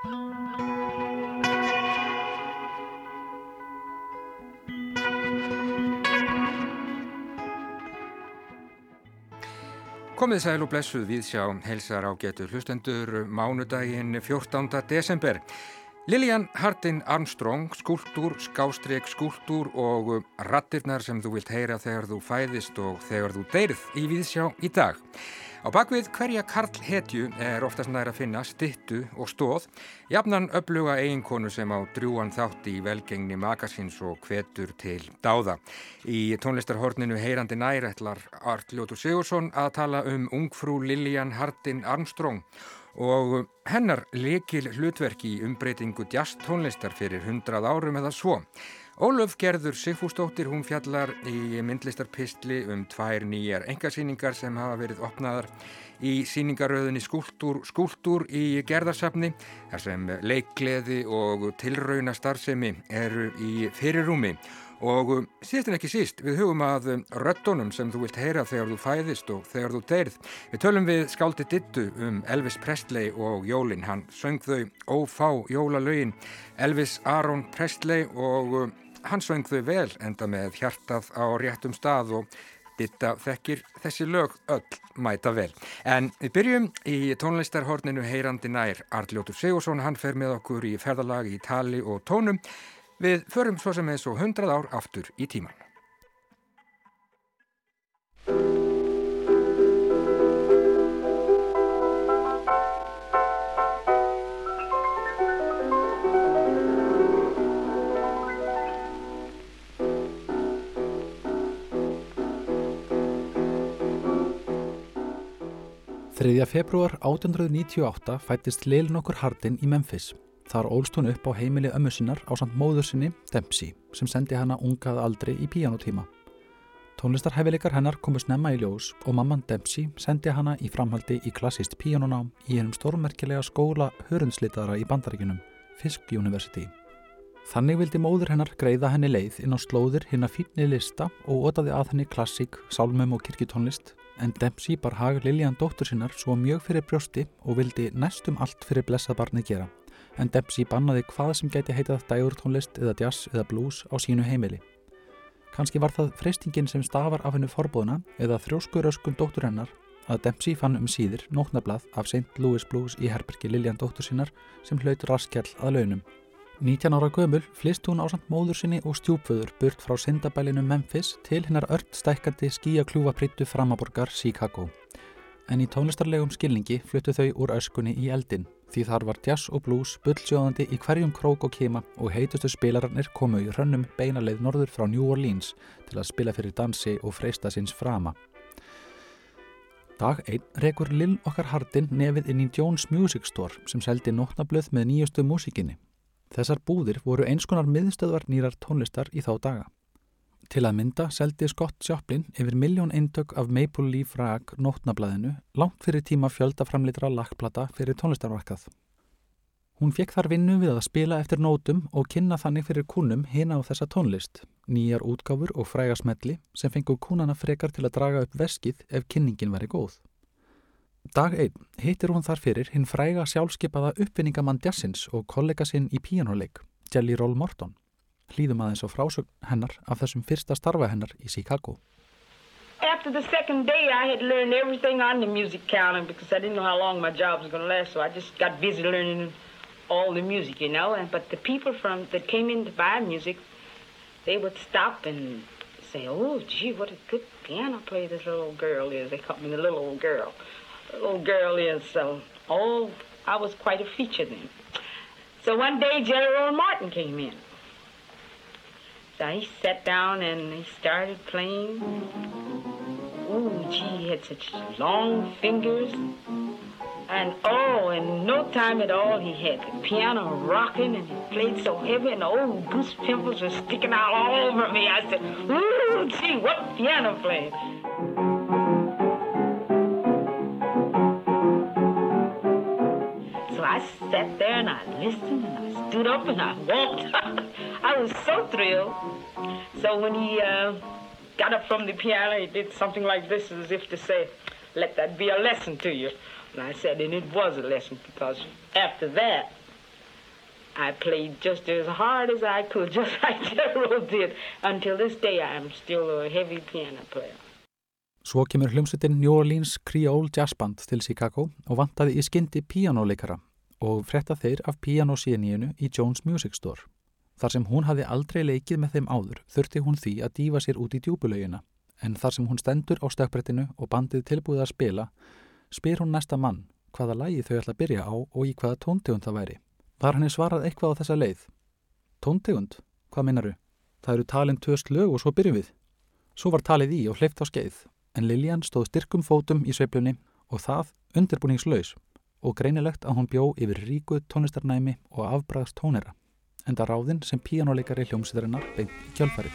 Komið sæl og blessuð við sjá helsar á getu hlustendur mánudaginn 14. desember. Lilian Hardin Armstrong, skúltúr, skástreg skúltúr og rattirnar sem þú vilt heyra þegar þú fæðist og þegar þú deyrð í viðsjá í dag. Á bakvið hverja Karl Hetju er oftast nær að finna stittu og stóð, jafnan uppluga eiginkonu sem á drjúan þátti í velgengni makasins og hvetur til dáða. Í tónlistarhorninu heyrandi nærætlar Artljótur Sigursson að tala um ungfrú Lilian Hardin Armstrong og hennar lekil hlutverki í umbreytingu jazz tónlistar fyrir hundrað árum eða svo. Ólöf Gerður Sigfúsdóttir, hún fjallar í myndlistarpistli um tvær nýjar engasýningar sem hafa verið opnaðar í síningaröðunni skúltúr, skúltúr í gerðarsafni þar sem leikgleði og tilrauna starfsemi eru í fyrirrúmi. Og síðast en ekki síst við hugum að röttunum sem þú vilt heyra þegar þú fæðist og þegar þú deyrð. Við tölum við skáldi dittu um Elvis Presley og Jólin, hann söng þau ófá jólalögin. Elvis Aaron Presley og Hann söng þau vel enda með hjartað á réttum stað og ditta þekkir þessi lög öll mæta vel. En við byrjum í tónlistarhorninu heyrandi nær Arljótur Sigursson, hann fer með okkur í ferðalagi í tali og tónum. Við förum svo sem eins og hundrað ár aftur í tíman. 3. februar 1898 fættist Lil nokkur Hardin í Memphis. Þar ólst hún upp á heimili ömmu sinnar á samt móður sinni, Dempsey, sem sendi hana ungað aldrei í píjánutíma. Tónlistarhefileikar hennar komu snemma í ljós og mamman Dempsey sendi hana í framhaldi í klassist píjánunám í hennum stórmerkilega skóla hörundslitara í bandaríkunum, Fisk University. Þannig vildi móður hennar greiða henni leið inn á slóðir hinn að fínni lista og otaði að henni klassík, sálmum og kirkjutónlist en Dempsey bar hag Lilian dóttur sinnar svo mjög fyrir brjósti og vildi næstum allt fyrir blessabarnið gera. En Dempsey bannaði hvað sem gæti heitað dægurtónlist eða jazz eða blues á sínu heimili. Kanski var það freystingin sem stafar af hennu forbóðuna eða þrjóskuröskun dóttur hennar að Dempsey fann um síðir nótnablað af St. Louis Blues í herbergi Lilian dóttur sinnar sem hlaut raskjall að launum. 19 ára gömul flist hún ásand móður sinni og stjúpföður burt frá syndabælinu Memphis til hennar ört stækkandi skíakljúfaprittu framaborgar Chicago. En í tónlistarlegum skilningi fluttu þau úr öskunni í eldin því þar var jazz og blues bullsjóðandi í hverjum krók og kema og heitustu spilararnir komu í hrönnum beinaleið norður frá New Orleans til að spila fyrir dansi og freista sinns frama. Dag einn rekur Lill okkar hardin nefið inn í Jones Music Store sem seldi nótnablöð með nýjustu músikinni Þessar búðir voru einskonar miðstöðvar nýrar tónlistar í þá daga. Til að mynda seldi Scott Joplin yfir miljón eindök af Maple Leaf Rag nótnablaðinu langt fyrir tíma fjöldaframlitra lakplata fyrir tónlistarvarkað. Hún fekk þar vinnu við að spila eftir nótum og kynna þannig fyrir kúnum hina á þessa tónlist, nýjar útgáfur og frægasmelli sem fengu kúnana frekar til að draga upp veskið ef kynningin veri góð. Dag einn hittir hún þar fyrir hinn fræga sjálfskeipaða uppvinningamann Jassins og kollega sinn í píjánuleik, Jelly Roll Morton. Hlýðum aðeins á frásögn hennar af þessum fyrsta starfa hennar í Chicago. After the second day I had learned everything on the music counter because I didn't know how long my job was going to last so I just got busy learning all the music, you know. And, but the people from that came in to buy music, they would stop and say, oh, gee, what a good piano player this little girl is. They called me the little old girl. Little girl is. So, oh, I was quite a feature then. So one day, General Martin came in. So he sat down and he started playing. Oh, gee, he had such long fingers. And oh, in no time at all, he had the piano rocking and he played so heavy and old goose pimples were sticking out all over me. I said, ooh, gee, what piano playing? Sat there and I listened and I stood up and I walked. I was so thrilled. So when he uh, got up from the piano, he did something like this as if to say, let that be a lesson to you. And I said, and it was a lesson because after that, I played just as hard as I could, just like Gerald did. Until this day, I am still a heavy piano player. Svo kemur hljómsveitin New Orleans Creole Jazz Band til Chicago og vantaði í skyndi píjánuleikara og fretta þeir af píjánósíðaníinu í Jones Music Store. Þar sem hún hafi aldrei leikið með þeim áður þurfti hún því að dífa sér út í djúbulauina en þar sem hún stendur á stökkbrettinu og bandið tilbúið að spila spyr hún næsta mann hvaða lægi þau ætla að byrja á og í hvaða tóntegund það væri. Var henni svarað eitthvað á þessa leið? Tóntegund? Hvað minnaru? Það eru talin töst lög og svo byrjum við. Svo var talið í og hleyft á skeið en Lilian stóð styrkum fótum í sveiplunni og það undirbúningslaus og greinilegt að hún bjó yfir ríku tónlistarnæmi og afbræðst tónera, enda ráðinn sem píjánuleikari hljómsýðarinnar beint í kjölfari.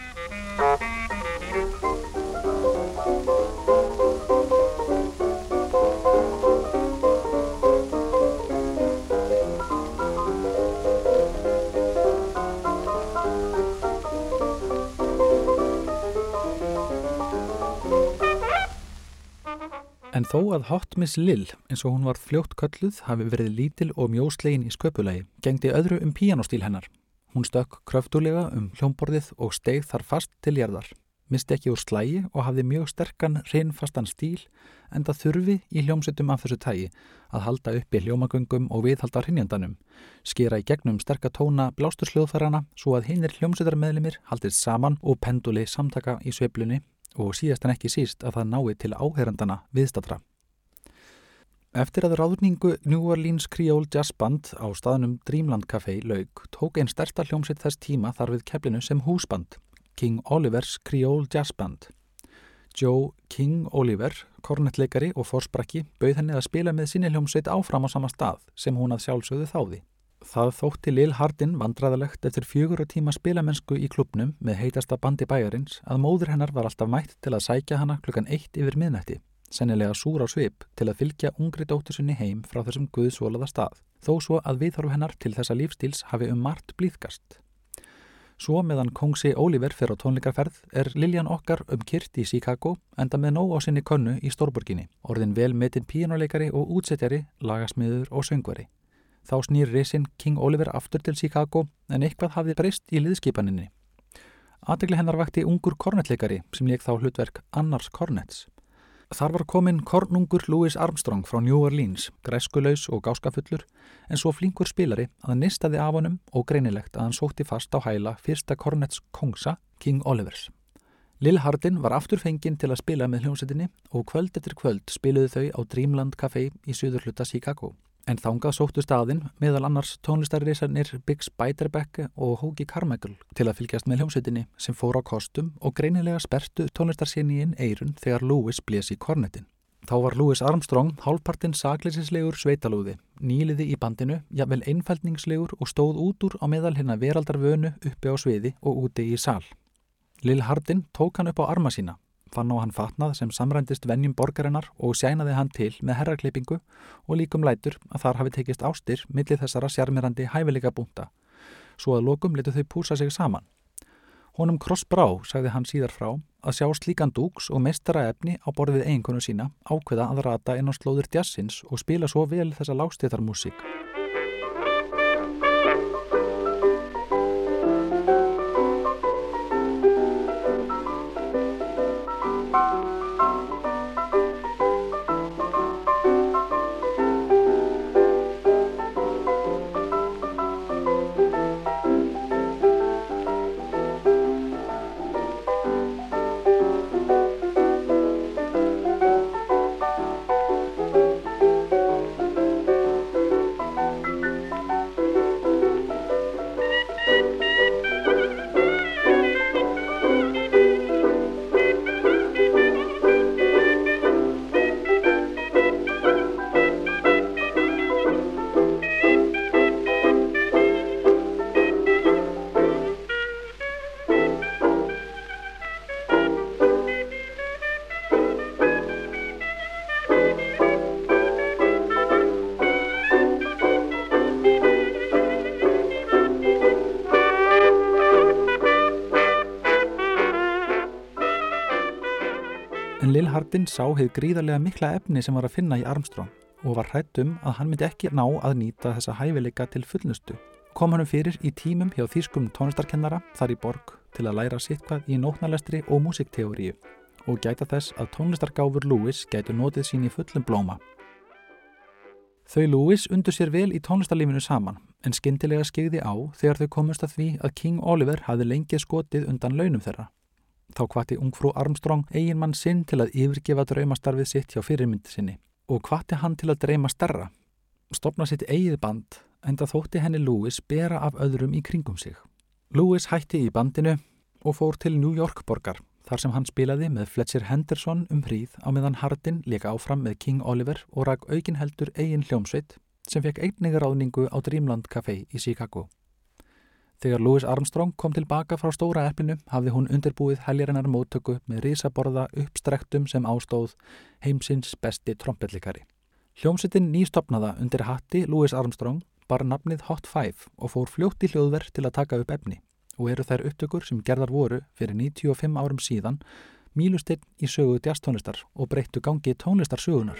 En þó að Hot Miss Lill, eins og hún var fljótt kölluð, hafi verið lítil og mjóslegin í sköpulagi, gengdi öðru um píjánostíl hennar. Hún stökk kröftulega um hljómborðið og steigð þar fast til jærðar. Misti ekki úr slægi og hafði mjög sterkan, reynfastan stíl, en það þurfi í hljómsettum af þessu tægi að halda upp í hljómagöngum og viðhalda hrinnjandanum, skera í gegnum sterkatóna blástursljóðfærana svo að hinnir hljómsettarmeðlimir haldist saman og penduli samtaka í sveiplunni og síðast en ekki síst að það nái til áherendana viðstatra. Eftir að ráðningu New Orleans Creole Jazz Band á staðnum Dreamland Café laug tók einn stærsta hljómsitt þess tíma þar við keflinu sem húsband, King Olivers Creole Jazz Band. Joe King Oliver, kornettleikari og forsprakki, bauð henni að spila með sinni hljómsitt áfram á sama stað sem hún að sjálfsögðu þáði. Það þótti Lil Hardin vandraðalegt eftir fjögur og tíma spilamennsku í klubnum með heitasta bandi bæjarins að móður hennar var alltaf mætt til að sækja hana klukkan eitt yfir miðnætti, sennilega súr á svip til að fylgja ungri dóttur sinni heim frá þessum guðsvolaða stað, þó svo að viðhorfu hennar til þessa lífstíls hafi um margt blíðkast. Svo meðan Kongsi Oliver fyrir á tónleikarferð er Liljan okkar um kyrt í Chicago enda með nóg á sinni könnu í Stórborginni, orðin vel metinn píjánuleikari og útsettjari, lagasmiður og söngvari. Þá snýr reysinn King Oliver aftur til Chicago en eitthvað hafði breyst í liðskipaninni. Aðegli hennar vakti ungur kornettleikari sem leik þá hlutverk Annars Kornets. Þar var komin kornungur Louis Armstrong frá New Orleans, græskulaus og gáskafullur, en svo flinkur spilari að nistaði af honum og greinilegt að hann sótti fast á hæla fyrsta kornets kongsa, King Olivers. Lil Hardin var aftur fenginn til að spila með hljómsettinni og kvöld eftir kvöld spiluðu þau á Dreamland Café í söður hluta Chicago. En þángað sóttu staðinn meðal annars tónlistarreisarnir Big Spiderbeck og Hóki Carmichael til að fylgjast með hljómsveitinni sem fór á kostum og greinilega spertu tónlistarsýningin eirun þegar Lewis blés í kornetin. Þá var Louis Armstrong hálfpartinn saglisinslegur sveitalúði, nýliði í bandinu, jafnvel einfældningslegur og stóð út úr á meðal hérna veraldarvönu uppi á sviði og úti í sál. Lil Hardin tók hann upp á arma sína fann á hann fatnað sem samrændist vennjum borgarinnar og sænaði hann til með herraklippingu og líkum lætur að þar hafi tekist ástir millir þessara sjarmirandi hæfileika búnta, svo að lokum letu þau púsa sig saman. Honum krossbrá, sagði hann síðar frá, að sjá slíkan dúks og mestara efni á borðið eiginkonu sína ákveða að rata inn á slóður jazzins og spila svo vel þessa lágstétarmúsík. Hardin sá hefð gríðarlega mikla efni sem var að finna í Armstrong og var hrætt um að hann myndi ekki ná að nýta þessa hæfileika til fullnustu kom hann fyrir í tímum hjá þýskum tónlistarkennara þar í borg til að læra sitt hvað í nótnalestri og músikteóriu og gæta þess að tónlistargáfur Lewis gætu notið sín í fullum blóma. Þau Lewis undur sér vel í tónlistarlífinu saman en skindilega skegði á þegar þau komust að því að King Oliver hafði lengið skotið undan launum þeirra. Þá hvati ungfrú Armstrong eigin mann sinn til að yfirgefa draumastarfið sitt hjá fyrirmyndi sinni og hvati hann til að dreyma starra stopna sitt eigið band en það þótti henni Lewis bera af öðrum í kringum sig. Lewis hætti í bandinu og fór til New York borgar þar sem hann spilaði með Fletcher Henderson um hríð á meðan Hardin leka áfram með King Oliver og rak aukin heldur eigin hljómsveit sem fekk einninga ráðningu á Dreamland Café í Chicago. Þegar Louis Armstrong kom tilbaka frá stóra eppinu hafði hún undirbúið heljarinnar móttöku með risaborða uppstrektum sem ástóð heimsins besti trompetlikari. Hljómsveitin nýstopnaða undir hatti Louis Armstrong bar nafnið Hot Five og fór fljótt í hljóðverð til að taka upp efni og eru þær upptökur sem gerðar voru fyrir 95 árum síðan mílustinn í sögu djastónlistar og breyttu gangi tónlistarsögunar.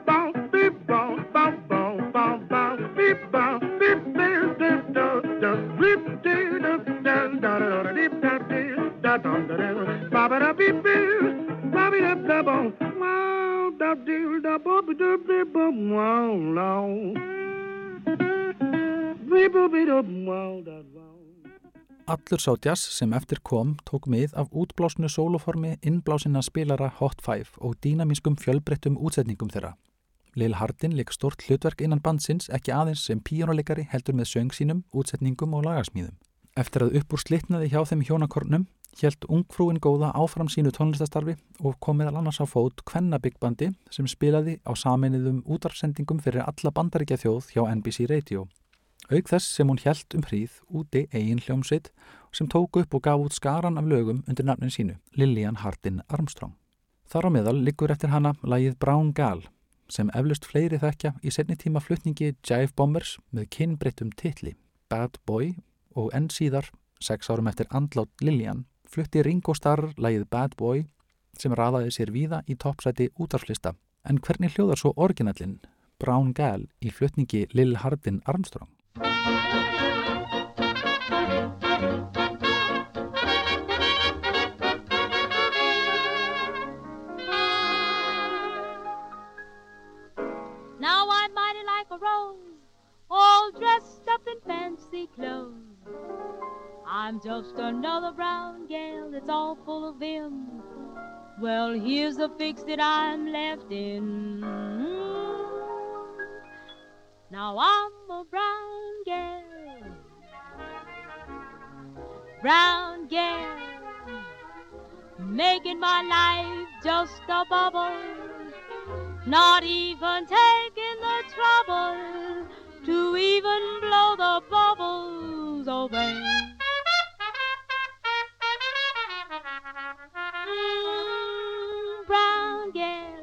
dee da be ba wow wow Allur sá jazz sem eftir kom tók mið af útblásnu soloformi innblásina spilara Hot Five og dýnamískum fjölbreyttum útsetningum þeirra. Lil Hardin leik stort hlutverk innan bandsins ekki aðeins sem píjónuleikari heldur með söng sínum, útsetningum og lagarsmíðum. Eftir að uppúr slitnaði hjá þeim hjónakornum Hjælt ungfrúin góða áfram sínu tónlistastarfi og kom meðal annars á fót Kvennabyggbandi sem spilaði á saminniðum útarfsendingum fyrir alla bandaríkja þjóð hjá NBC Radio. Auk þess sem hún hjælt um hríð úti eigin hljómsitt sem tók upp og gaf út skaran af lögum undir nafnin sínu, Lillian Hardin Armstrong. Þar á meðal liggur eftir hana lagið Brown Gal sem eflust fleiri þekkja í setni tíma flutningi Jive Bombers með kinnbreyttum titli Bad Boy og enn síðar, sex árum eftir andlátt Lillian flutti Ringo Starr lægið Bad Boy sem raðaði sér víða í toppsæti útarflista. En hvernig hljóðar svo orginallin Brown Gal í flutningi Lil Hardin Armstrong? Now I'm mighty like a rose all dressed up in fancy clothes I'm just another brown gal that's all full of vim. Well, here's the fix that I'm left in. Now I'm a brown gal, brown gal, making my life just a bubble, not even taking the trouble to even blow the bubbles away. brown gal,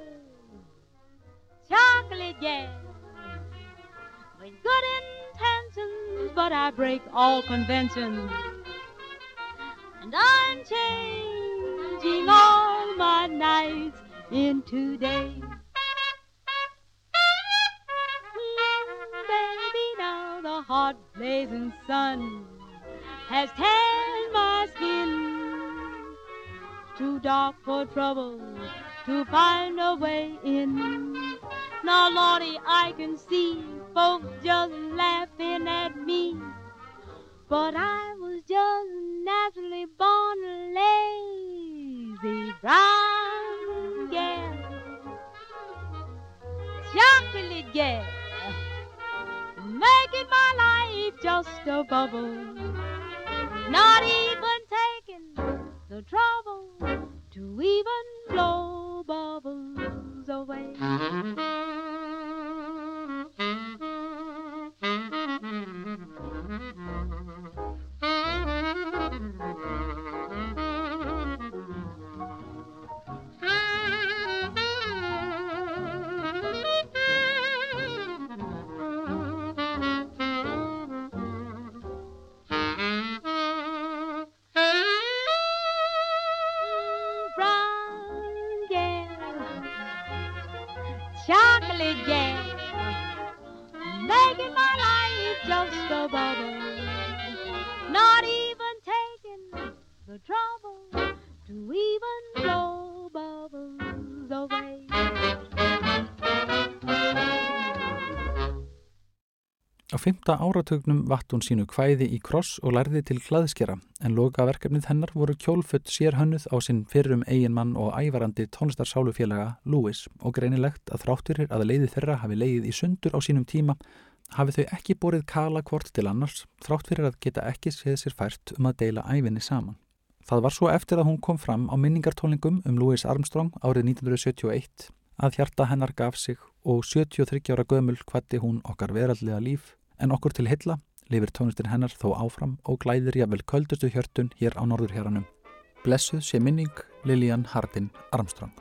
chocolate gal, with good intentions, but I break all conventions, and I'm changing all my nights into days. Hot blazing sun has tanned my skin. Too dark for trouble to find a way in. Now, Lordy, I can see folks just laughing at me, but I was just naturally born a lazy brown gal, chocolate gal, making my life just a bubble, not even taking the trouble to even blow bubbles away. Á fymta áratugnum vatt hún sínu kvæði í kross og lærði til hlaðskjara en loka verkefnið hennar voru kjólfutt sér hönnuð á sinn fyrrum eiginmann og ævarandi tónlistarsálufélaga Lewis og greinilegt að þrátturir að leiði þeirra hafi leiðið í sundur á sínum tíma hafi þau ekki borið kala hvort til annars þrátt fyrir að geta ekki séð sér fært um að deila æfinni saman. Það var svo eftir að hún kom fram á minningartólningum um Louis Armstrong árið 1971 að hjarta hennar gaf sig og 73 ára gömul hvati hún okkar veraldlega líf en okkur til hilla lifir tónlistin hennar þó áfram og glæðir jável köldustu hjörtun hér á norðurhjörnum. Blessuð sé minning Lilian Hardin Armstrong.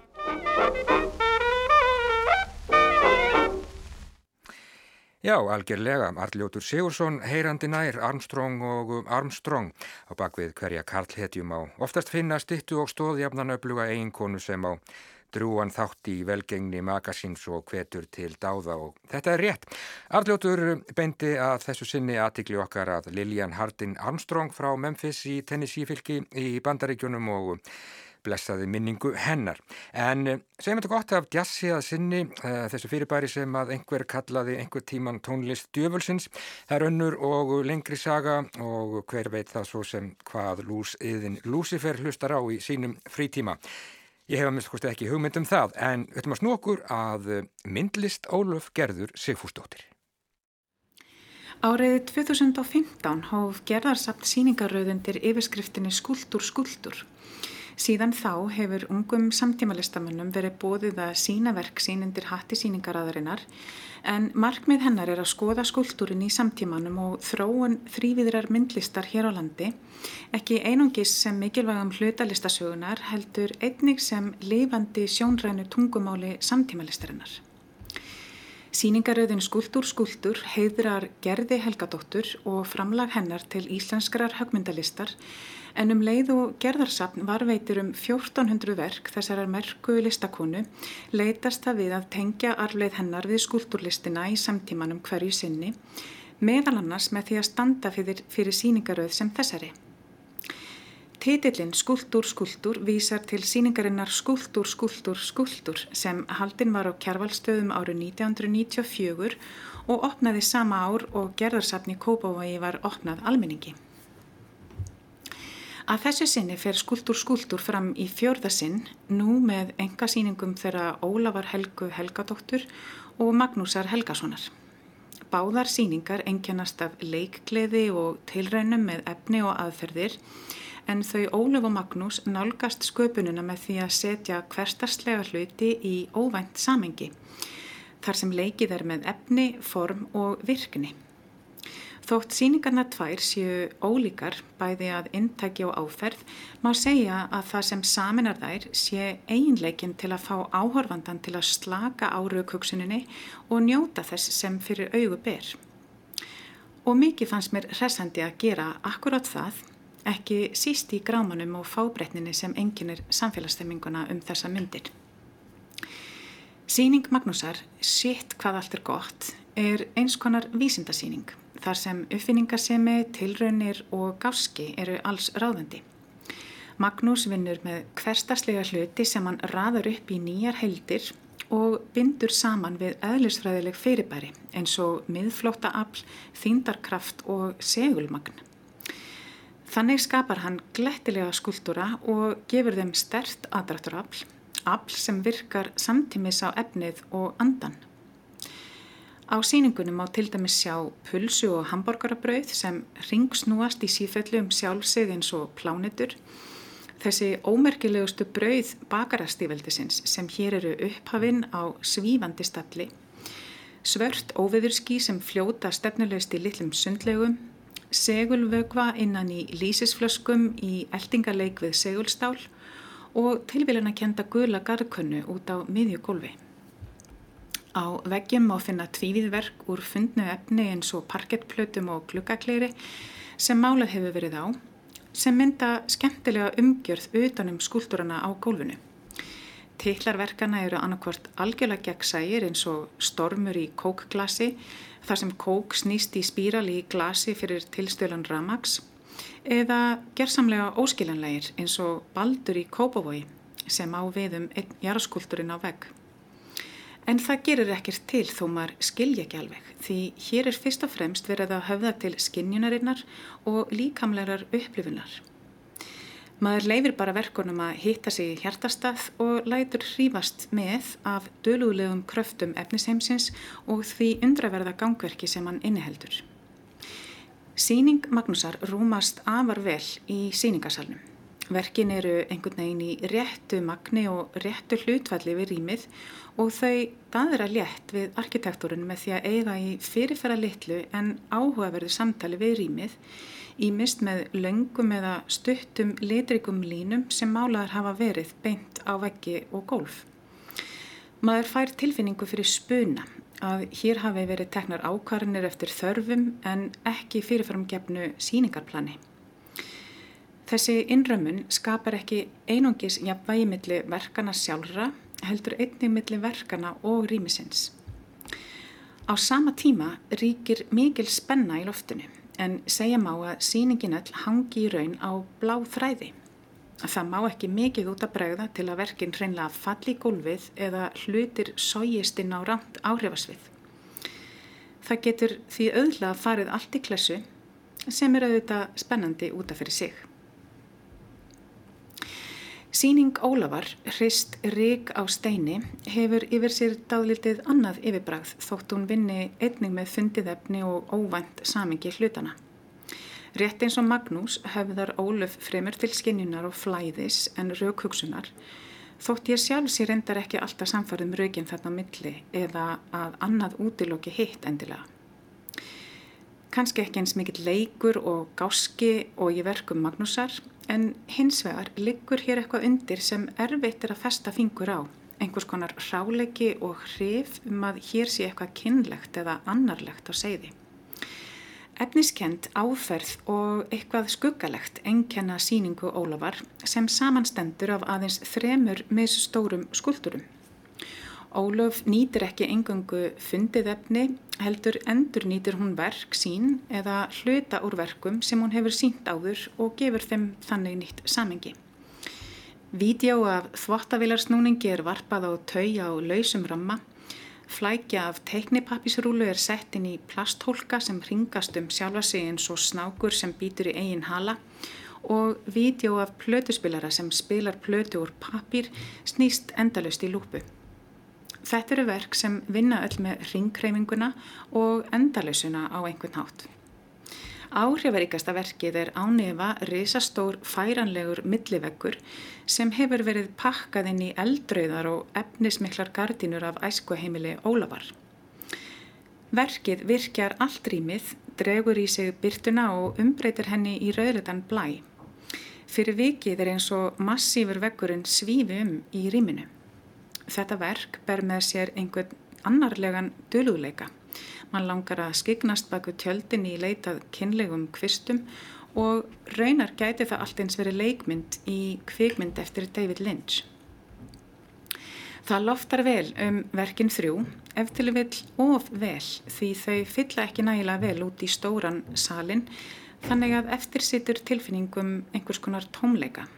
Já, algjörlega, Arljótur Sigursson, heyrandi nær, Armstrong og Armstrong á bakvið hverja karlhetjum á. Oftast finna stittu og stóðjafnan öfluga eiginkonu sem á drúan þátt í velgengni magasins og hvetur til dáða og þetta er rétt. Arljótur beindi að þessu sinni aðtikli okkar að Lilian Hardin Armstrong frá Memphis í Tennessee fylki í bandaríkjunum og blessaði minningu hennar. En eh, segjum þetta gott af jazzi að sinni uh, þessu fyrirbæri sem að einhver kallaði einhver tíman tónlist djöfulsins. Það er önnur og lengri saga og hver veit það svo sem hvað lús yðin Lucifer hlustar á í sínum frítíma. Ég hef að minnst kosti ekki hugmynd um það en við ætlum að snokkur að eh, myndlist Óluf Gerður Sigfúsdóttir. Áriði 2015 hóf gerðarsamt síningaröðundir yfirskriftinni Skuldur Skuldur. Síðan þá hefur ungum samtímalistamönnum verið bóðið að sína verk sínundir hatti síningaraðarinnar en markmið hennar er að skoða skúltúrin í samtímanum og þróun þrýviðrar myndlistar hér á landi, ekki einungis sem mikilvægum hlutalistasögunar heldur einnig sem lifandi sjónrænu tungumáli samtímalistarinnar. Sýningaröðin Skúltúr Skúltúr heiðrar Gerði Helgadóttur og framlag hennar til íslenskrar högmyndalistar en um leið og gerðarsapn varveitir um 1400 verk þessarar merku listakonu leitast það við að tengja arfleið hennar við skúltúrlistina í samtímanum hverju sinni, meðal annars með því að standa fyrir, fyrir síningaröð sem þessari. Titillin Skúltúr Skúltúr vísar til síningarinnar Skúltúr Skúltúr Skúltúr sem haldinn var á kjærvalstöðum árið 1994 og opnaði sama ár og gerðarsapni Kópavogi var opnað almenningi. Að þessu sinni fer skuldur skuldur fram í fjörðasinn nú með engasýningum þeirra Ólafar Helgu Helgadóttur og Magnúsar Helgasonar. Báðar síningar engjannast af leikgleði og tilraunum með efni og aðferðir en þau Ólaf og Magnús nálgast sköpununa með því að setja hverstarslega hluti í óvænt samengi þar sem leikið er með efni, form og virkni. Þótt síningarna tvær séu ólíkar bæði að intæki og áferð má segja að það sem saminar þær sé einleikin til að fá áhorfandan til að slaka á raukugsuninni og njóta þess sem fyrir augu ber. Og mikið fannst mér resandi að gera akkurát það, ekki síst í grámanum og fábreytninni sem enginir samfélagsstemminguna um þessa myndir. Síning Magnúsar, sitt hvað allt er gott, er eins konar vísindasíning þar sem uppfinningasemi, tilraunir og gáski eru alls ráðandi. Magnús vinnur með hverstaslega hluti sem hann raður upp í nýjar heildir og bindur saman við eðlisfræðileg fyrirbæri eins og miðflóta afl, þíndarkraft og segulmagn. Þannig skapar hann glettilega skuldura og gefur þeim stert aðdrætturafl, afl sem virkar samtímis á efnið og andan. Á síningunum á til dæmis sjá pulsu og hambúrgarabrauð sem ringsnúast í sífellu um sjálfsig eins og plánitur. Þessi ómerkilegustu brauð bakarastíveldisins sem hér eru upphafinn á svífandi stalli, svört óveðurski sem fljóta stefnulegst í litlum sundlegum, segulvögva innan í lísisflöskum í eldingarleik við segulstál og tilvílun að kenda gula garðkunnu út á miðjugólfi. Á veggjum má finna tvíviðverk úr fundnu efni eins og parkettplötum og glukkakleiri sem málað hefur verið á, sem mynda skemmtilega umgjörð utanum skúldurana á gólfinu. Tillarverkana eru annarkvort algjörlega gegnsægir eins og stormur í kókglasi, þar sem kók snýst í spíral í glasi fyrir tilstölan ramags, eða gerðsamlega óskiljanlegir eins og baldur í kópavogi sem á viðum einn jarðskúldurinn á vegg. En það gerir ekkert til þó maður skilja ekki alveg því hér er fyrst og fremst verið að höfða til skinnjunarinnar og líkamlegar upplifunar. Maður leifir bara verkunum að hitta sig í hjartastað og lætur hrífast með af dölulegum kröftum efnisheimsins og því undraverða gangverki sem hann inniheldur. Síning Magnúsar rúmast afar vel í síningasalnum. Verkin eru einhvern veginn í réttu magni og réttu hlutvalli við rýmið og þau daðra létt við arkitektúrun með því að eiga í fyrirfæra litlu en áhugaverðu samtali við rýmið í mist með löngum eða stuttum litrikum línum sem málaðar hafa verið beint á veggi og gólf. Maður fær tilfinningu fyrir spuna að hér hafi verið teknar ákvarðinir eftir þörfum en ekki fyrirfæramgefnu síningarplani. Þessi innrömmun skapar ekki einungis jafnvægi milli verkana sjálfra, heldur einnig milli verkana og rýmisins. Á sama tíma ríkir mikil spenna í loftinu en segja má að síningin öll hangi í raun á blá þræði. Það má ekki mikið út að bregða til að verkin hreinlega falli í gólfið eða hlutir sójist inn á rámt áhrifasvið. Það getur því auðla farið allt í klessu sem er auðvitað spennandi útaf fyrir sig. Sýning Ólafar, Hrist Rík á steini, hefur yfir sér dálítið annað yfirbragð þótt hún vinni einning með fundið efni og óvænt samingi hlutana. Rétt eins og Magnús höfðar Ólaf fremur til skinjunar og flæðis en raukhugsunar þótt ég sjálf sér endar ekki alltaf samfarið um raugin þarna milli eða að annað útilokki hitt endilega. Kanski ekki eins mikill leikur og gáski og ég verkum Magnúsar en hins vegar liggur hér eitthvað undir sem erfitt er að festa fingur á. Einhvers konar ráleiki og hrif um að hér sé eitthvað kynlegt eða annarlegt á segði. Efniskend áferð og eitthvað skuggalegt enkenna síningu Ólafar sem samanstendur af aðeins þremur misstórum skuldurum. Ólöf nýtir ekki engungu fundið efni, heldur endur nýtir hún verk sín eða hluta úr verkum sem hún hefur sínt áður og gefur þeim þannig nýtt samengi. Vídeó af þvottavilarsnúningi er varpað á tau á lausum ramma, flækja af teiknipappisrúlu er sett inn í plasthólka sem ringast um sjálfa sig eins og snákur sem býtur í eigin hala og vídeo af plötuspilara sem spilar plötu úr pappir snýst endalust í lúpu. Þetta eru verk sem vinna öll með ringkreifinguna og endalösuna á einhvern hátt. Áhrifaríkasta verkið er ánefa risastór færanlegur milliveggur sem hefur verið pakkað inn í eldröðar og efnismiklar gardinur af æskuheimili Ólafar. Verkið virkjar allt rýmið, dregur í sig byrtuna og umbreytir henni í rauðletan blæ. Fyrir vikið er eins og massífur veggurinn svífi um í rýminu. Þetta verk ber með sér einhvern annarlegan dölugleika. Man langar að skiknast baku tjöldin í leitað kynlegum kvistum og raunar gæti það allt eins verið leikmynd í kvikmynd eftir David Lynch. Það loftar vel um verkin þrjú, ef til vill of vel því þau fylla ekki nægilega vel út í stóran salin þannig að eftir sittur tilfinningum einhvers konar tómleika.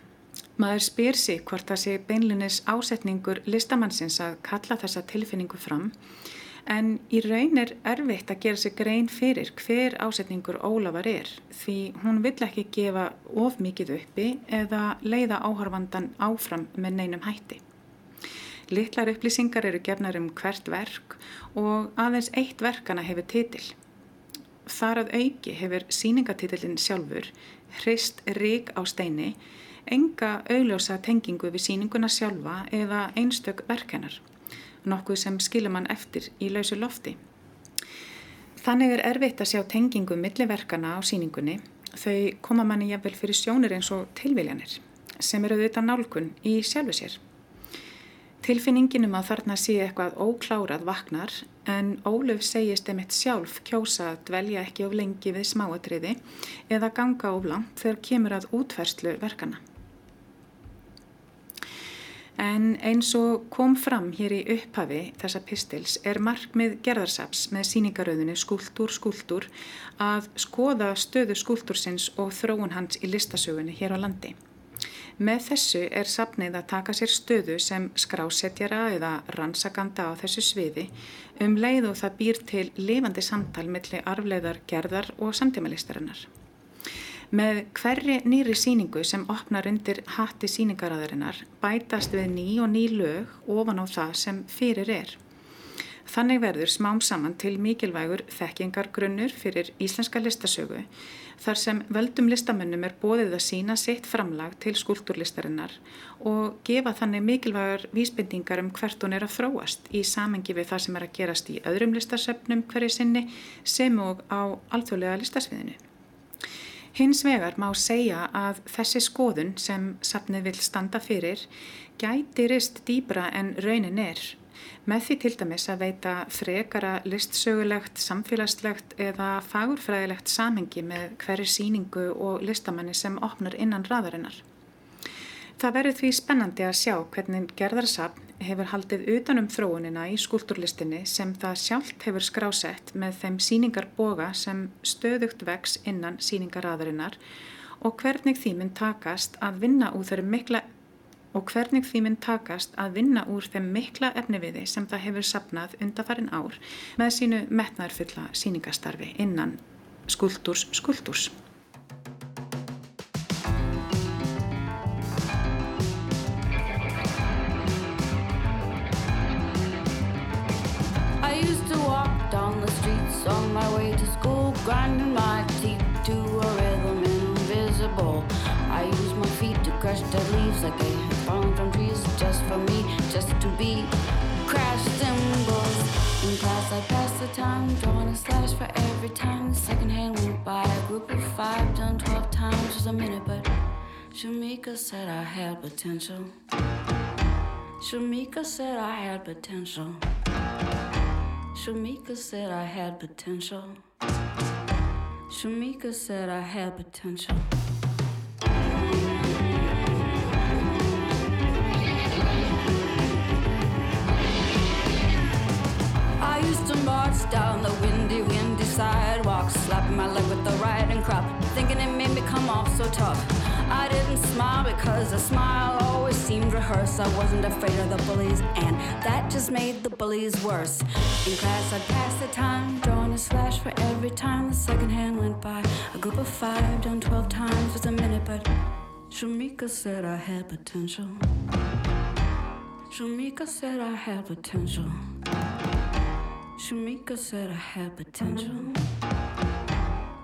Maður spyr sig hvort það sé beinlunis ásetningur listamannsins að kalla þessa tilfinningu fram en í raun er erfitt að gera sig grein fyrir hver ásetningur Ólafar er því hún vill ekki gefa of mikið uppi eða leiða áhörfandan áfram með neinum hætti. Littlar upplýsingar eru gefnar um hvert verk og aðeins eitt verkana hefur titil. Þar að auki hefur síningatitillin sjálfur, Hrist Rík á steini, enga augljósa tengingu við síninguna sjálfa eða einstök verkennar, nokkuð sem skilur mann eftir í lausu lofti. Þannig er erfitt að sjá tengingu milliverkana á síningunni, þau koma manni jafnvel fyrir sjónir eins og tilviljanir, sem eru auðvitað nálgun í sjálfu sér. Tilfinningin um að þarna sé eitthvað óklárað vaknar en Óluf segist emitt sjálf kjósa að dvelja ekki of lengi við smáatriði eða ganga of langt þegar kemur að útferstlu verkana. En eins og kom fram hér í upphafi þessa pistils er markmið gerðarsaps með síningaröðunni skúltúr skúltúr að skoða stöðu skúltúrsins og þróun hans í listasögunni hér á landi. Með þessu er safnið að taka sér stöðu sem skrásetjara eða rannsakanda á þessu sviði um leið og það býr til lifandi samtal millir arfleðar gerðar og samtímalistarinnar. Með hverri nýri síningu sem opnar undir hatti síningaræðarinnar bætast við ný og ný lög ofan á það sem fyrir er. Þannig verður smám saman til mikilvægur þekkingargrunnur fyrir íslenska listasögu þar sem völdum listamönnum er bóðið að sína sitt framlag til skúltúrlistarinnar og gefa þannig mikilvægur vísbendingar um hvert hún er að þróast í samengi við það sem er að gerast í öðrum listasöfnum hverju sinni sem og á alþjóðlega listasviðinu. Hins vegar má segja að þessi skoðun sem safnið vil standa fyrir gæti rist dýbra en raunin er með því til dæmis að veita frekara listsögulegt, samfélagslegt eða fagurfræðilegt samhengi með hverju síningu og listamanni sem opnar innan raðarinnar. Það verður því spennandi að sjá hvernig gerðarsapn hefur haldið utanum þróunina í skúlturlistinni sem það sjálft hefur skrásett með þeim síningarboga sem stöðugt vex innan síningarraðarinnar og hvernig því mun takast að vinna úr þeirri mikla og hvernig því mynd takast að vinna úr þeim mikla efniviði sem það hefur sapnað undafarin ár með sínu metnarfulla síningastarfi innan skuldurs skuldurs. Like they had fallen from trees just for me, just to be crash cymbals. In class, I passed the time, drawing a slash for every time. The second hand went by. A group of five, done 12 times was a minute, but Shamika said I had potential. Shamika said I had potential. Shamika said I had potential. Shamika said I had potential. Down the windy, windy sidewalk, slapping my leg with the riding crop, thinking it made me come off so tough. I didn't smile because a smile always seemed rehearsed. I wasn't afraid of the bullies, and that just made the bullies worse. In class, I'd pass the time, drawing a slash for every time the second hand went by. A group of five, done 12 times was a minute, but Shamika said I had potential. Shamika said I had potential. Shamika said I had potential.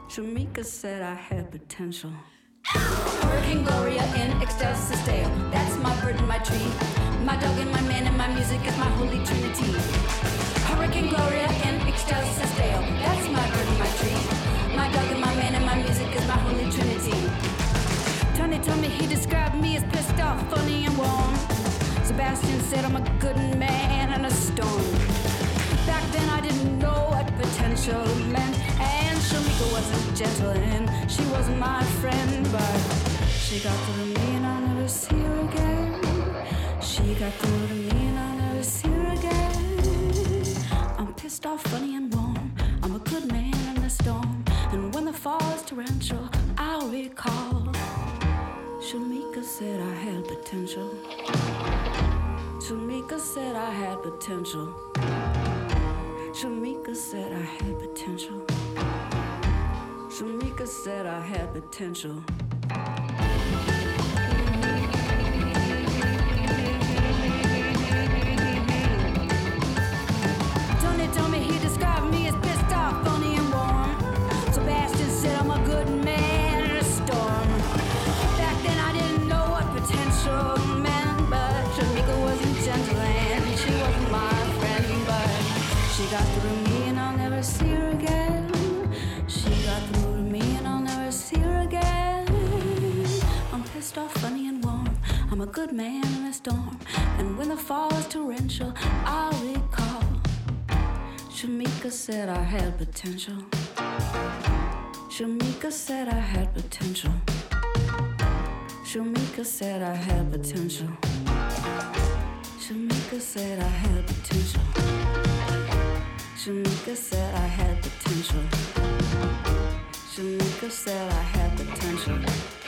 Shamika said I had potential. Hurricane Gloria in ecstasis dale. That's my bird and my tree. My dog and my man and my music is my holy trinity. Hurricane Gloria in ecstasis dale. That's my bird and my tree. My dog and my man and my music is my holy trinity. Tony told me he described me as pissed off, funny and warm. Sebastian said I'm a good man and a storm. Then I didn't know what potential meant, and Shamika wasn't gentle and she wasn't my friend, but she got through to me and I'll never see her again. She got through to me and I'll never see her again. I'm pissed off, funny and warm. I'm a good man in the storm, and when the fall is torrential, I'll recall. Shamika said I had potential. Shamika said I had potential. Shamika said I had potential. Shamika said I had potential. I'm a good man in a storm, and when the fall is torrential, I'll recall. Shamika said I had potential. Shamika said I had potential. Shamika said I had potential. Shamika said I had potential. Shamika said I had potential. Shamika said I had potential.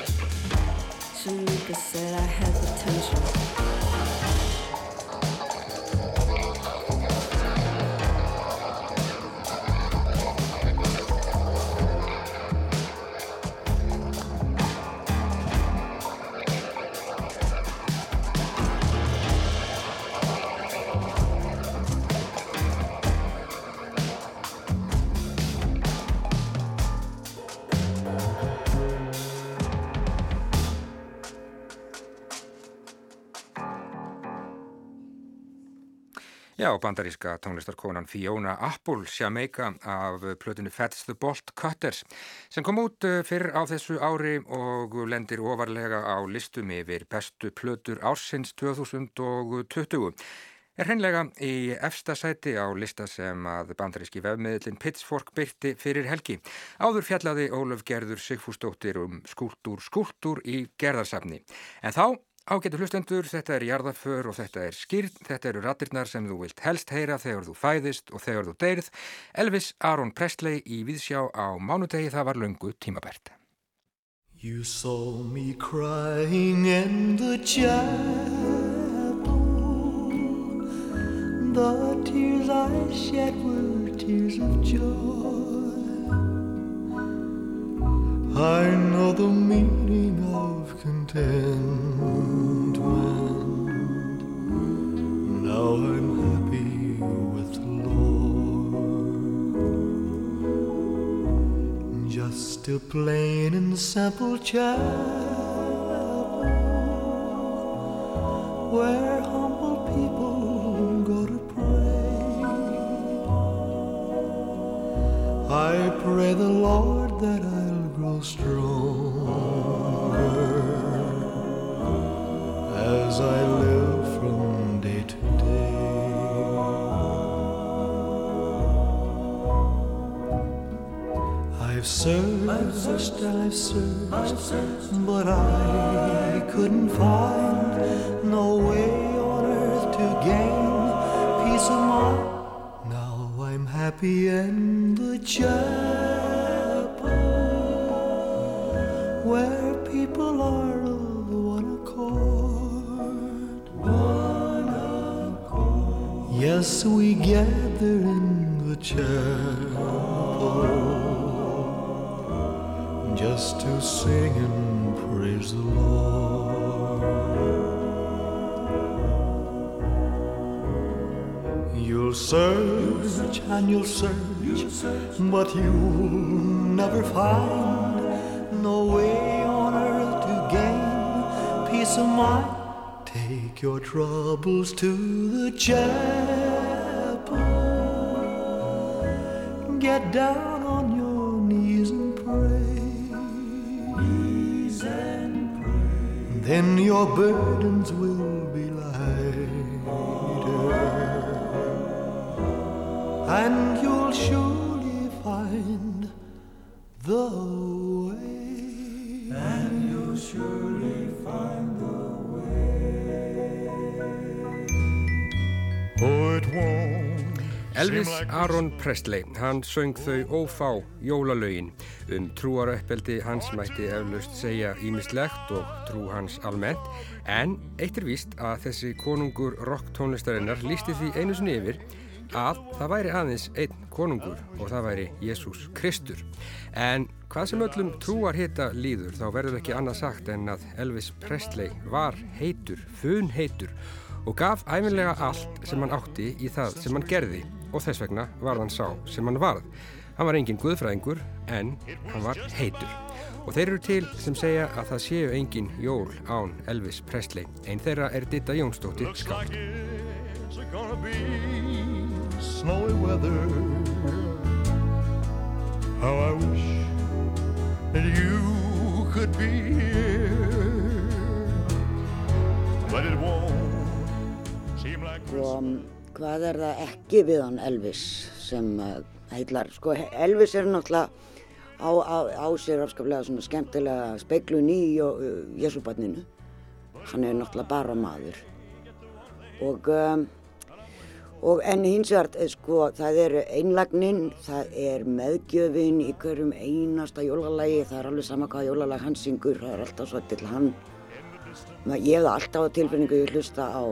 Shamika said I had potential. Já, bandaríska tónlistarkonan Fiona Apple Jamaica af plötinu Fats the Bolt Cutters sem kom út eh, fyrr á þessu ári og lendir ofarlega á listum yfir bestu plötur ársins 2020. Er hreinlega í efsta sæti á lista sem að bandaríski vefmiðlinn Pitchfork byrti fyrir helgi. Áður fjallaði Ólaf Gerður Sigfúsdóttir um skúltúr skúltúr í gerðarsafni. En þá Ágættu hlustendur, þetta er jarðaför og þetta er skýrn, þetta eru ratirnar sem þú vilt helst heyra þegar þú fæðist og þegar þú deyrð. Elvis Aron Presley í Víðsjá á mánudegi það var lungu tímabært. You saw me crying in the chapel The tears I shed were tears of joy I know the meaning of contentment. Now I'm happy with Lord. Just a plain and simple child where humble people go to pray. I pray the Lord that I'll grow stronger as I searched, I've searched, I've searched, I've searched, but I couldn't find no way on earth to gain peace of mind. Now I'm happy and the child. Search and you'll search, but you'll never find no way on earth to gain peace of mind. Take your troubles to the chapel. Get down on your knees and pray. Knees and pray. Then your burdens And you'll surely find the surely find the way. Oh, it won't. Elvis Aron Presley, hann söng þau ófá jólalögin um trúaröppeldi hans mætti eflaust segja ímislegt og trú hans almennt en eitt er víst að þessi konungur rock tónlistarinnar lísti því einu sinni yfir að það væri aðeins einn konungur og það væri Jésús Kristur en Hvað sem öllum trúar hita líður þá verður ekki annað sagt en að Elvis Presley var heitur, fun heitur og gaf æfinlega allt sem hann átti í það sem hann gerði og þess vegna var hann sá sem hann varð. Hann var engin guðfræðingur en hann var heitur. Og þeir eru til sem segja að það séu engin jól án Elvis Presley. Einn þeirra er Ditta Jónsdóttir skátt. How I wish that you could be here but it won't seem like Og um, hvað er það ekki við hann Elvis sem uh, heitlar? Sko Elvis er náttúrulega á, á, á sér afskaplega svona skemmtilega speiklun í uh, Jésúbarninu. Hann er náttúrulega bara maður. Og, um, og en hins vegar, eh, sko, það er einlagnin, það er meðgjöfin í hverjum einasta jólalagi, það er alveg sama hvað jólalag hann syngur, það er alltaf svo til hann. Ég hef það alltaf á tilfinningu ég hlusta á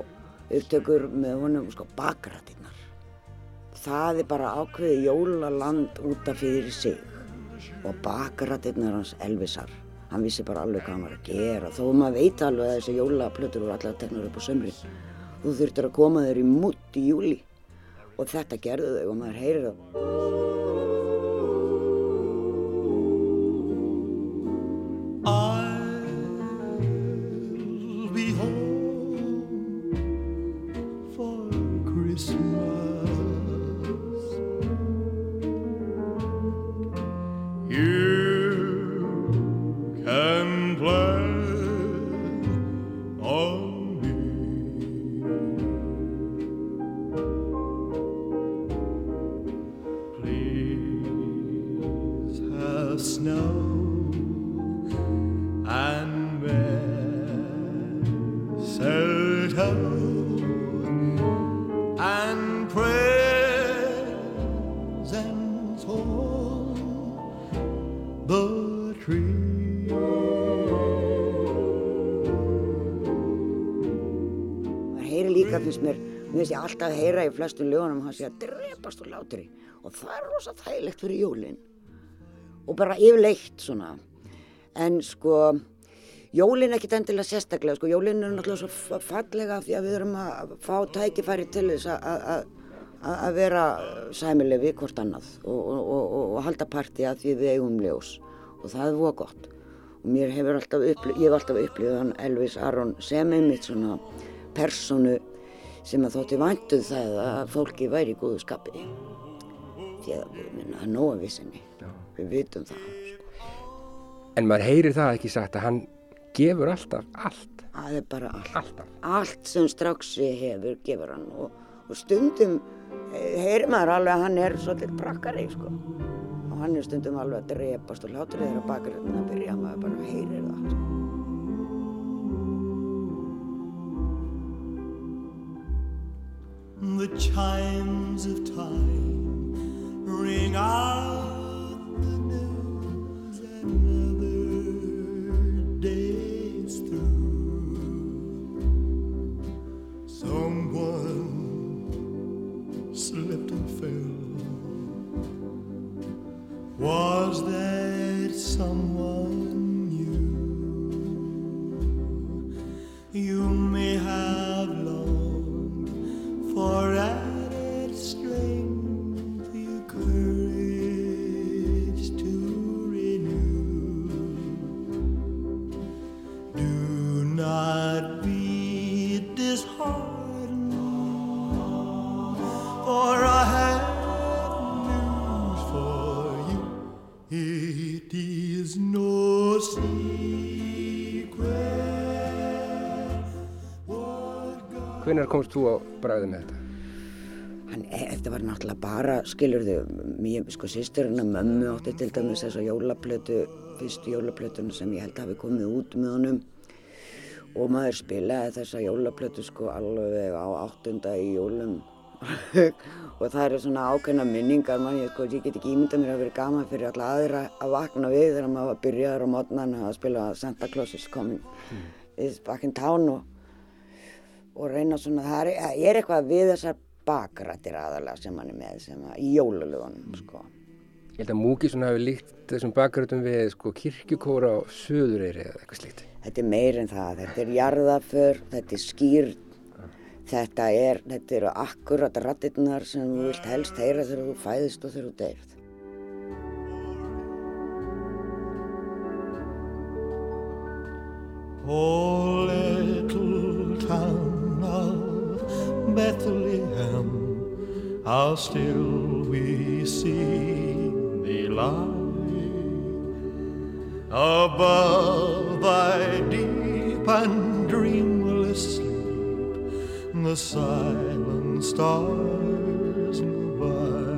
upptökur með honum sko bakrættinnar. Það er bara ákveðið jólaland út af fyrir sig og bakrættinnar hans Elvisar. Hann vissi bara alveg hvað hann var að gera þó maður veit alveg að þessi jólaplötur voru allar teknar upp á sömri. Þú þurftir að koma þér í mutt í júli og þetta gerðu þau og maður heyrir það. Alltaf að heyra í flestum lögunum hann sé að drepast úr látri og það er rosa þægilegt fyrir jólin. Og bara yfirleitt svona. En sko jólin er ekkit endilega sérstaklega sko. Jólin er náttúrulega svo fa- fallega því að við erum að fá tækifæri til þess að- að vera sæmileg við hvort annað og, og, og, og, og halda partí að því við eigum ljós. Og það er voða gott. Og mér hefur alltaf upplifað, ég hef alltaf upplifað hann Elvis Aron sem einmitt svona personu sem að þótti væntuð það að fólki væri í góðu skapi. Því að við minna að nóga vissinni. Við vitum það En maður heyrir það ekki sagt að hann gefur alltaf allt. það er bara allt. Alltaf. allt sem stráksi hefur gefur hann. Og, og stundum eh, heyrir maður alveg að hann er svolítið brakkari sko. Og hann er stundum alveg að drepast og hlátur þeirra bakarinn að byrja. Maður bara heyrir það sko. The chimes of time ring out Hvenær komst þú á bræðið með þetta? Hann, e, þetta var náttúrulega bara, skilur þau, mér, sko, sýsturinn að mömmu átti til dæmis þessa jólaplötu, fyrstu jólaplötuna sem ég held hafi komið út með honum. Og maður spilaði þessa jólaplötu sko alveg á áttunda í jólum. Og það eru svona ákveðna minningar mann, ég, sko, ég get ekki ímyndað mér að vera gaman fyrir alla aðra að vakna við þegar maður var byrjaður á mótnan að spila Santa Claus is coming is back in town og og reyna svona, það er, er eitthvað við þessar bakrættir aðalega sem hann er með sem að, í jólalögunum sko. Ég held að Múkisson hafi líkt þessum bakgröðum við sko, kirkjukóra á Suðureyri eða eitthvað slíkt. Þetta er meir en það, þetta er jarðaför, þetta er skýr, þetta, er, þetta eru akkurat rattirnar sem þú vilt helst heyra þegar þú fæðist og þegar þú deyrð. Oh, little town Bethlehem, how still we see thee lie above thy deep and dreamless sleep. the silent stars go by.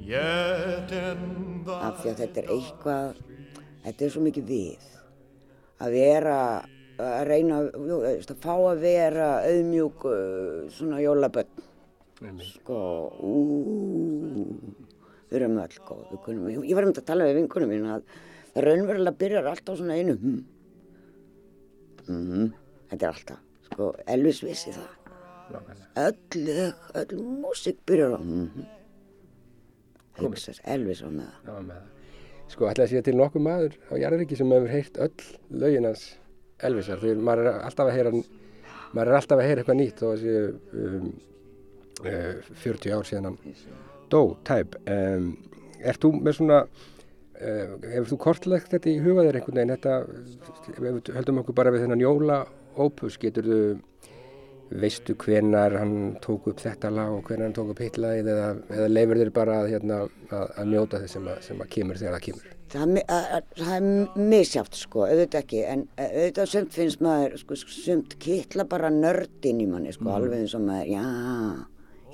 Yet in the af því að þetta er eitthvað, þetta er svo mikið við. Að vera, að reyna, jú, veist, að fá að vera auðmjúk uh, svona jólaböll. Sko, úúúú, við erum öll góð, kunum, ég var um að tala við vinkunum mín að það raunverulega byrjar alltaf svona einu, hm, mhm, þetta er alltaf, sko, Elvis vissi það. Öll öll músík byrjar á, mhm, hugsast, Elvis á með það. Já, með það. Sko, ætla að sé til nokkuð maður á Jarðaríki sem hefur heyrt öll löginans Elvisar. Þegar maður er alltaf að heyra, maður er alltaf að heyra eitthvað nýtt þó að sé um, uh, 40 ár síðan hann dó, tæp. Um, er þú með svona, uh, hefur þú kortlegt þetta í hugaðir einhvern veginn? Þetta, höldum okkur bara við þennan jóla ópus, getur þú veistu hvenar hann tók upp þetta lag og hvenar hann tók upp hitt lagið eða, eða leifir þér bara að, hérna, að, að njóta þess sem, sem að kemur þegar það kemur? Það að- að- það er misjátt sko, auðvitað ekki, en eh, auðvitað sumt finnst maður, sko, sumt kittla bara nördin í manni, sko, alveg eins og maður, já,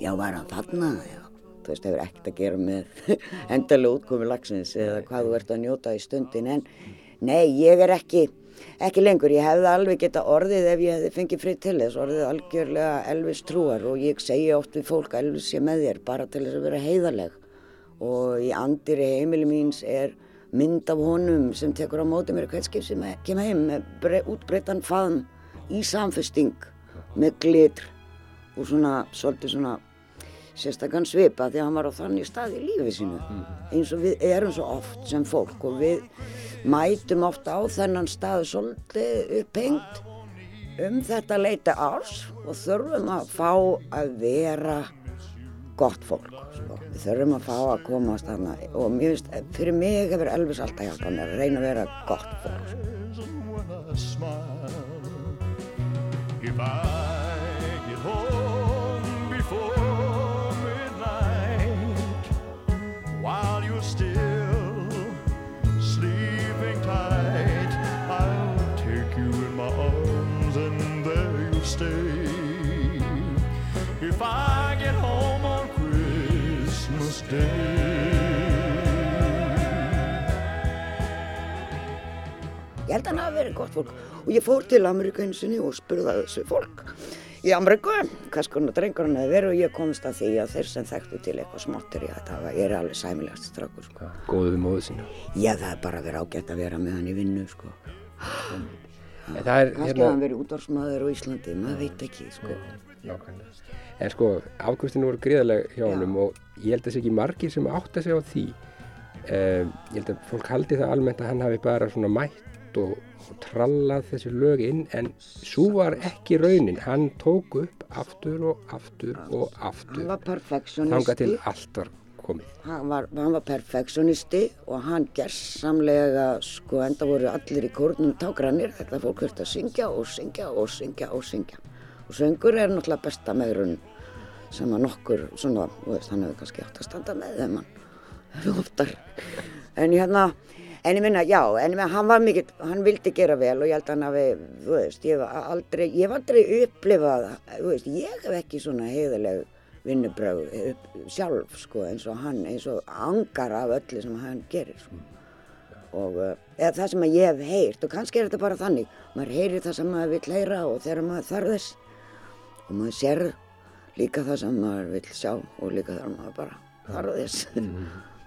já, var hann þarna, já, þú veist, hefur ekkert að gera með endalega útkomi lagsins eða hvað þú ert að njóta í stundin, en nei, ég er ekki, ekki lengur, ég hefði alveg geta orðið ef ég hefði fengið frið til þess, orðið algjörlega Elvis trúar og ég segi oft við fólk að Elvis sé með þér, bara til þess að vera heiðarleg. Og í andiri heimili míns er mynd af honum sem tekur á móti mér hvert skip sem kem heim með bre- útbreiddan faðm í samfesting með glitr og svona svolítið svona sérstakann svipa því að hann var á þannig stað í lífi sínu eins og við erum svo oft sem fólk og við mætum oft á þennan stað svolítið upphengt um þetta leita árs og þurfum að fá að vera gott fólk sko. við þurfum að fá að komast þarna og mér finnst, fyrir mig hefur Elvis alltaf hjálpað mér að reyna að vera gott fólk sko. If I ég held að hann hafi verið gott fólk og ég fór til Ameríku einu sinni og spurði að þessu fólk í Ameríku hvað skona drengur hann hefði verið og ég komst að því að þeir sem þekktu til eitthvað smottir í þetta er alveg sæmilegast strákur sko. góðu við móðu sína Já, það er bara vera ágætt að vera með hann í vinnu, sko. er Kannski að hann verið útvarsmaður á Íslandi, maður veit ekki, sko. nákvæmlega en sko, afkvistinu voru gríðarlega hjá honum og ég held að það sé ekki margir sem átta sig á því. Um, ég held að fólk haldi það almennt að hann hafi bara svona mætt og, og trallað þessi lög inn en svo var ekki raunin. Hann tók upp aftur og aftur og aftur. Hann var þangað til allt var komið. Hann var, hann var perfektionisti og hann gersamlega, sko, enda voru allir í kórnum tágrannir, þetta fólk höfði að syngja og syngja og syngja og syngja. Og söngur er náttúrulega besta meðrun sem að nokkur, svona, veist, hann hefur kannski átt að standa með þeim. En hérna, en ég minna, já, en ég minna, hann var mikill, hann vildi gera vel og ég held að hann hafi, þú veist, ég hef aldrei, ég hef aldrei upplifað, þú veist, ég hef ekki svona heiðileg vinnubröð upp sjálf, sko, eins og hann, eins og angar af öllu sem hann gerir, sko. Og uh, eða það sem ég hef heyrt, og kannski er þetta bara þannig, maður heyrir það sem maður vill heyra og þegar maður þarf þess og maður sér líka það sem maður vill sjá og líka þegar maður bara þarf þess.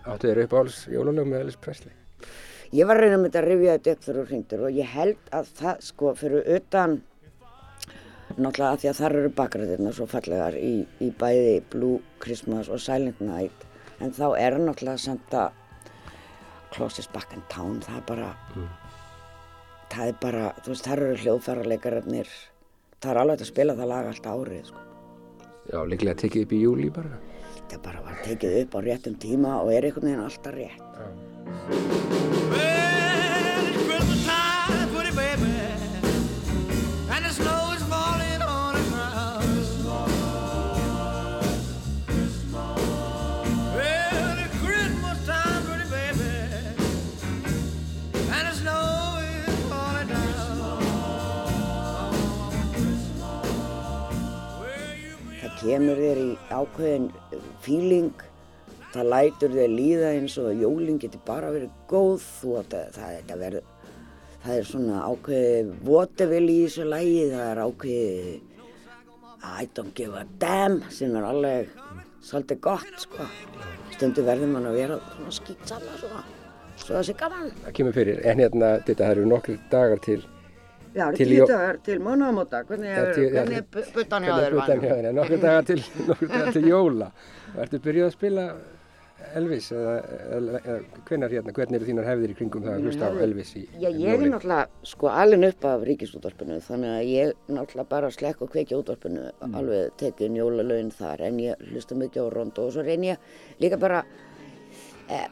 áttu þeir upp áls jólalög með Elvis Presley? Ég var reyna með þetta að rifja þetta upp þegar þú hringdir og ég held að það sko fyrir utan náttúrulega að því að þar eru bakræðirna svo fallegar í, í bæði Blue Christmas og Silent Night en þá er náttúrulega samt að Closest Back in Town það er bara það er bara, þú veist, þar eru hljóðfærarleikararnir það er alveg hægt að spila það lag allt árið sko. já, líklega tekið upp í júli bara. Þetta bara var tekið upp á réttum tíma og er einhvern veginn alltaf rétt kemur þér í ákveðin feeling, það lætur þér líða eins og jólinn getur bara verið góð, að það, þetta verður, það er svona ákveðið votevel í þessu lægi, það er ákveðið I don't give a damn sem er alveg svolítið gott, sko. Stundu verður mann að vera skýtt saman, svo það sé gaman. Það kemur fyrir, en hérna, þetta það eru nokkru dagar til Já, það eru tíu dagar til mánuðamóta, hvernig Já, er, já, hvernig er buttan hjá Hvernig er butan hjá þér? Nokkur dagar til, nokkur dagar til jóla. Og ertu byrjuð að spila Elvis eða, eða, eða hvenar hérna, hvernig eru þínar hefðir í kringum það að hlusta á Elvis í Já, um ég er náttúrulega sko alin upp af ríkisútvarpinu þannig að ég náttúrulega bara slekk og kveiki útvarpinu Mm. alveg tekið jólalögin þar en ég hlusta mikið á rondo og svo reyni ég líka bara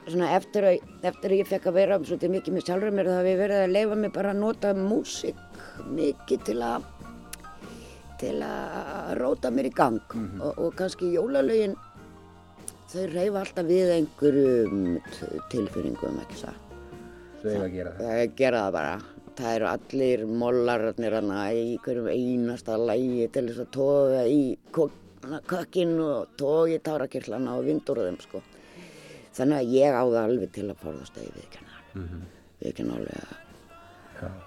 svona eftir að, eftir að ég fekk að vera svolítið mikið með sjálfur mér þá hef ég verið að leifa mig bara að nota músík mikið til að til að róta mér í gang Mhm. og, og kannski jólalögin þau reyfa alltaf við einhverjum t- tilfinningum ekki það Þau eiga að gera það. Það er gera það bara. Það eru allir mollararnir í hverjum einasta lægi til þess að toga í kökkin og toga í tárakirlana og vindur þeim sko. Þannig að ég á það alveg til að forðast að ég viðkenna alveg. Mhm. Viðkenna alveg að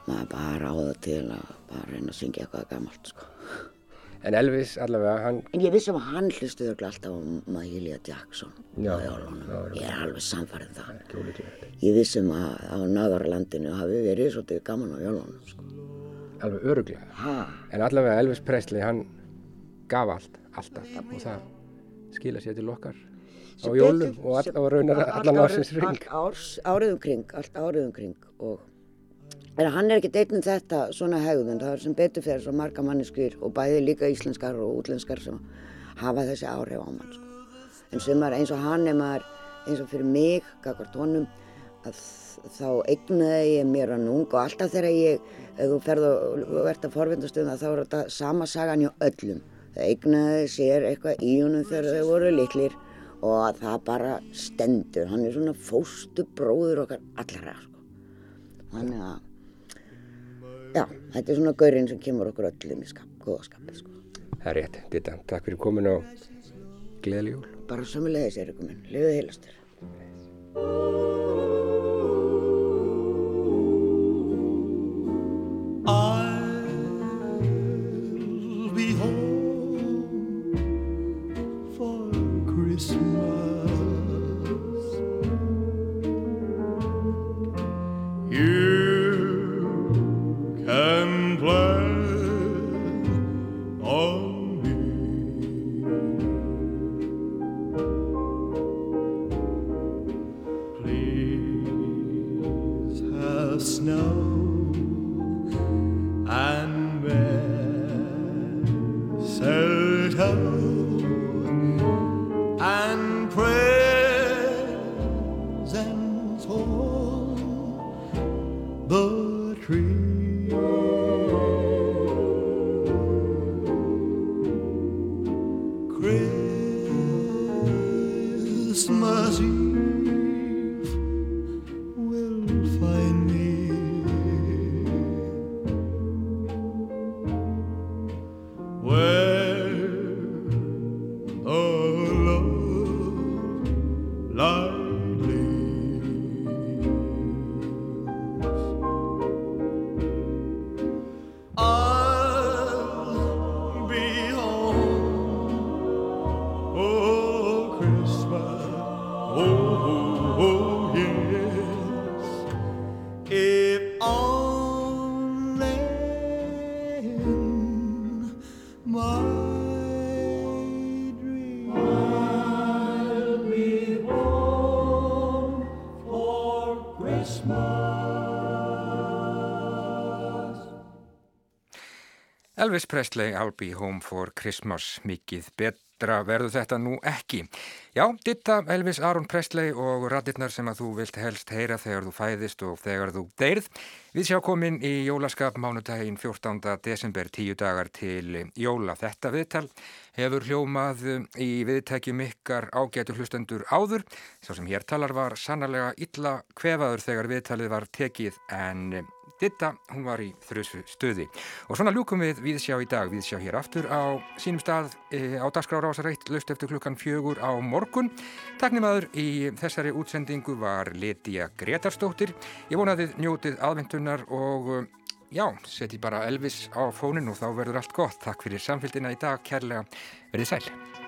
maður bara á það til að bara reyna að syngja eitthvað gamalt sko. En Elvis allavega, hann, En ég vissum að hann örugglega alltaf á Mahalia Jackson. Já, á jólunum. já, Ég er alveg samfærið það. ekki ólíklegt, Ég vissum að á náðarlandinu hafi verið svolítið gaman á jólunum sko. alveg öruglega. Ha? En allavega Elvis Presley, hann gaf allt, alltaf. Og það skila sér til okkar á Sem jólum og, all, sem- og raunar allan ásins ring. allt árs, árið um kring, allt árið um kring og en hann er ekki einn um þetta svona hegðun, það er sem betur fyrir svo marga manneskur og bæði líka íslenskar og útlenskar sem hafa þessi áhrif á mann sko. en sumar eins og hann er maður eins og fyrir mig, gagvart honum að þá eignaði ég mér að nung og alltaf þegar ég ef þú ferð og ert að forvindast um það þá er þetta sama sagan hjá öllum það eignaði sér eitthvað í honum þegar þau voru litlir og að það bara stendur hann er svona fóstu bróður okkar allra sko. þannig að já, þetta er svona gaurinn sem kemur okkur öllum í skap, góðaskapið sko. Það er rétt, Dita, takk fyrir komin á Gleðli jól. bara sömulegis er ykkur minn, lifið heilastur I'll be home Christmas. Tree. Elvis Presley, I'll be home for Christmas, mikið betra verður þetta nú ekki. Já, ditta Elvis Aron Presley og radirnar sem að þú vilt helst heyra þegar þú fæðist og þegar þú deyrð. Við sjá komin í jólaskap mánudaginn 14. desember, tíu dagar til jóla. Þetta viðtal hefur hljómað í viðtækjum ykkar ágætu hlustendur áður. Sá sem hér talar var sannarlega illa kvefaður þegar viðtalið var tekið en Ditta, hún var í þrjusu stöði. Og svona ljúkum við Víðsjá í dag. Víðsjá hér aftur á sínum stað e, á Dasgrára ásarreitt, löst eftir klukkan fjögur á morgun. Taknimaður í þessari útsendingu var Letiya Gretarstóttir. Ég vonaði njótið aðvendunar og e, já, setji bara Elvis á fónin og þá verður allt gott. Takk fyrir samfélgina í dag, kærlega. Verðið sæl.